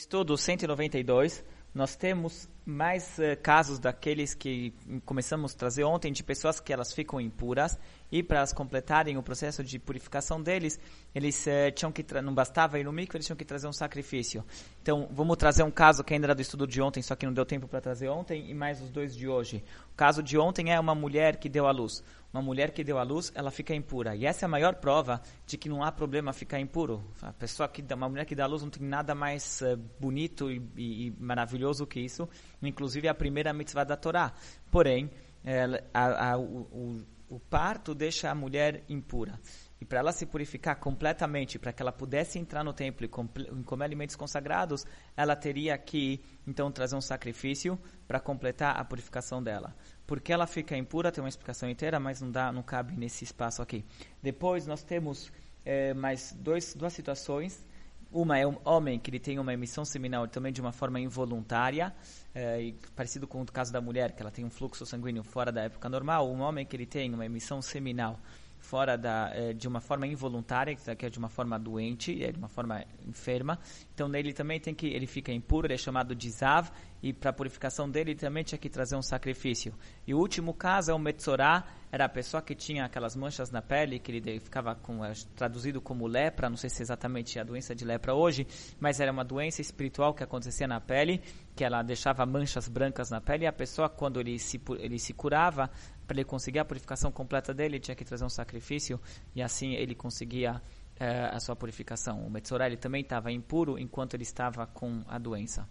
Estudo 192, nós temos mais uh, casos daqueles que começamos a trazer ontem, de pessoas que elas ficam impuras e para elas completarem o processo de purificação deles, eles uh, tinham que não bastava ir no micro, eles tinham que trazer um sacrifício. Então, vamos trazer um caso que ainda era do estudo de ontem, só que não deu tempo para trazer ontem, e mais os dois de hoje. O caso de ontem é uma mulher que deu à luz. Uma mulher que deu à luz, ela fica impura. E essa é a maior prova de que não há problema ficar impuro. A pessoa que uma mulher que dá à luz não tem nada mais uh, bonito e, e, e maravilhoso que isso inclusive a primeira mitzvah da Torá. Porém, a, a, o, o, parto deixa a mulher impura. E para ela se purificar completamente, para que ela pudesse entrar no templo e, comer alimentos consagrados, ela teria que, então, trazer um sacrifício para completar a purificação dela. Porque ela fica impura, tem uma explicação inteira, mas não, dá, não cabe nesse espaço aqui. Depois nós temos é, mais dois, duas situações uma é um homem que ele tem uma emissão seminal também de uma forma involuntária, é, parecido com o caso da mulher, que ela tem um fluxo sanguíneo fora da época normal. Um homem que ele tem uma emissão seminal fora da, é, de uma forma involuntária, que é de uma forma doente, é de uma forma enferma. Então nele também tem que ele fica impuro, ele é chamado de zav e para a purificação dele também tinha que trazer um sacrifício. E o último caso é o metzorá, era a pessoa que tinha aquelas manchas na pele, que ele ficava com, é, traduzido como lepra, não sei se é exatamente a doença de lepra hoje, mas era uma doença espiritual que acontecia na pele, que ela deixava manchas brancas na pele, e a pessoa, quando ele se, ele se curava, para ele conseguir a purificação completa dele, tinha que trazer um sacrifício e assim ele conseguia eh, a sua purificação. O Metzorah também estava impuro enquanto ele estava com a doença.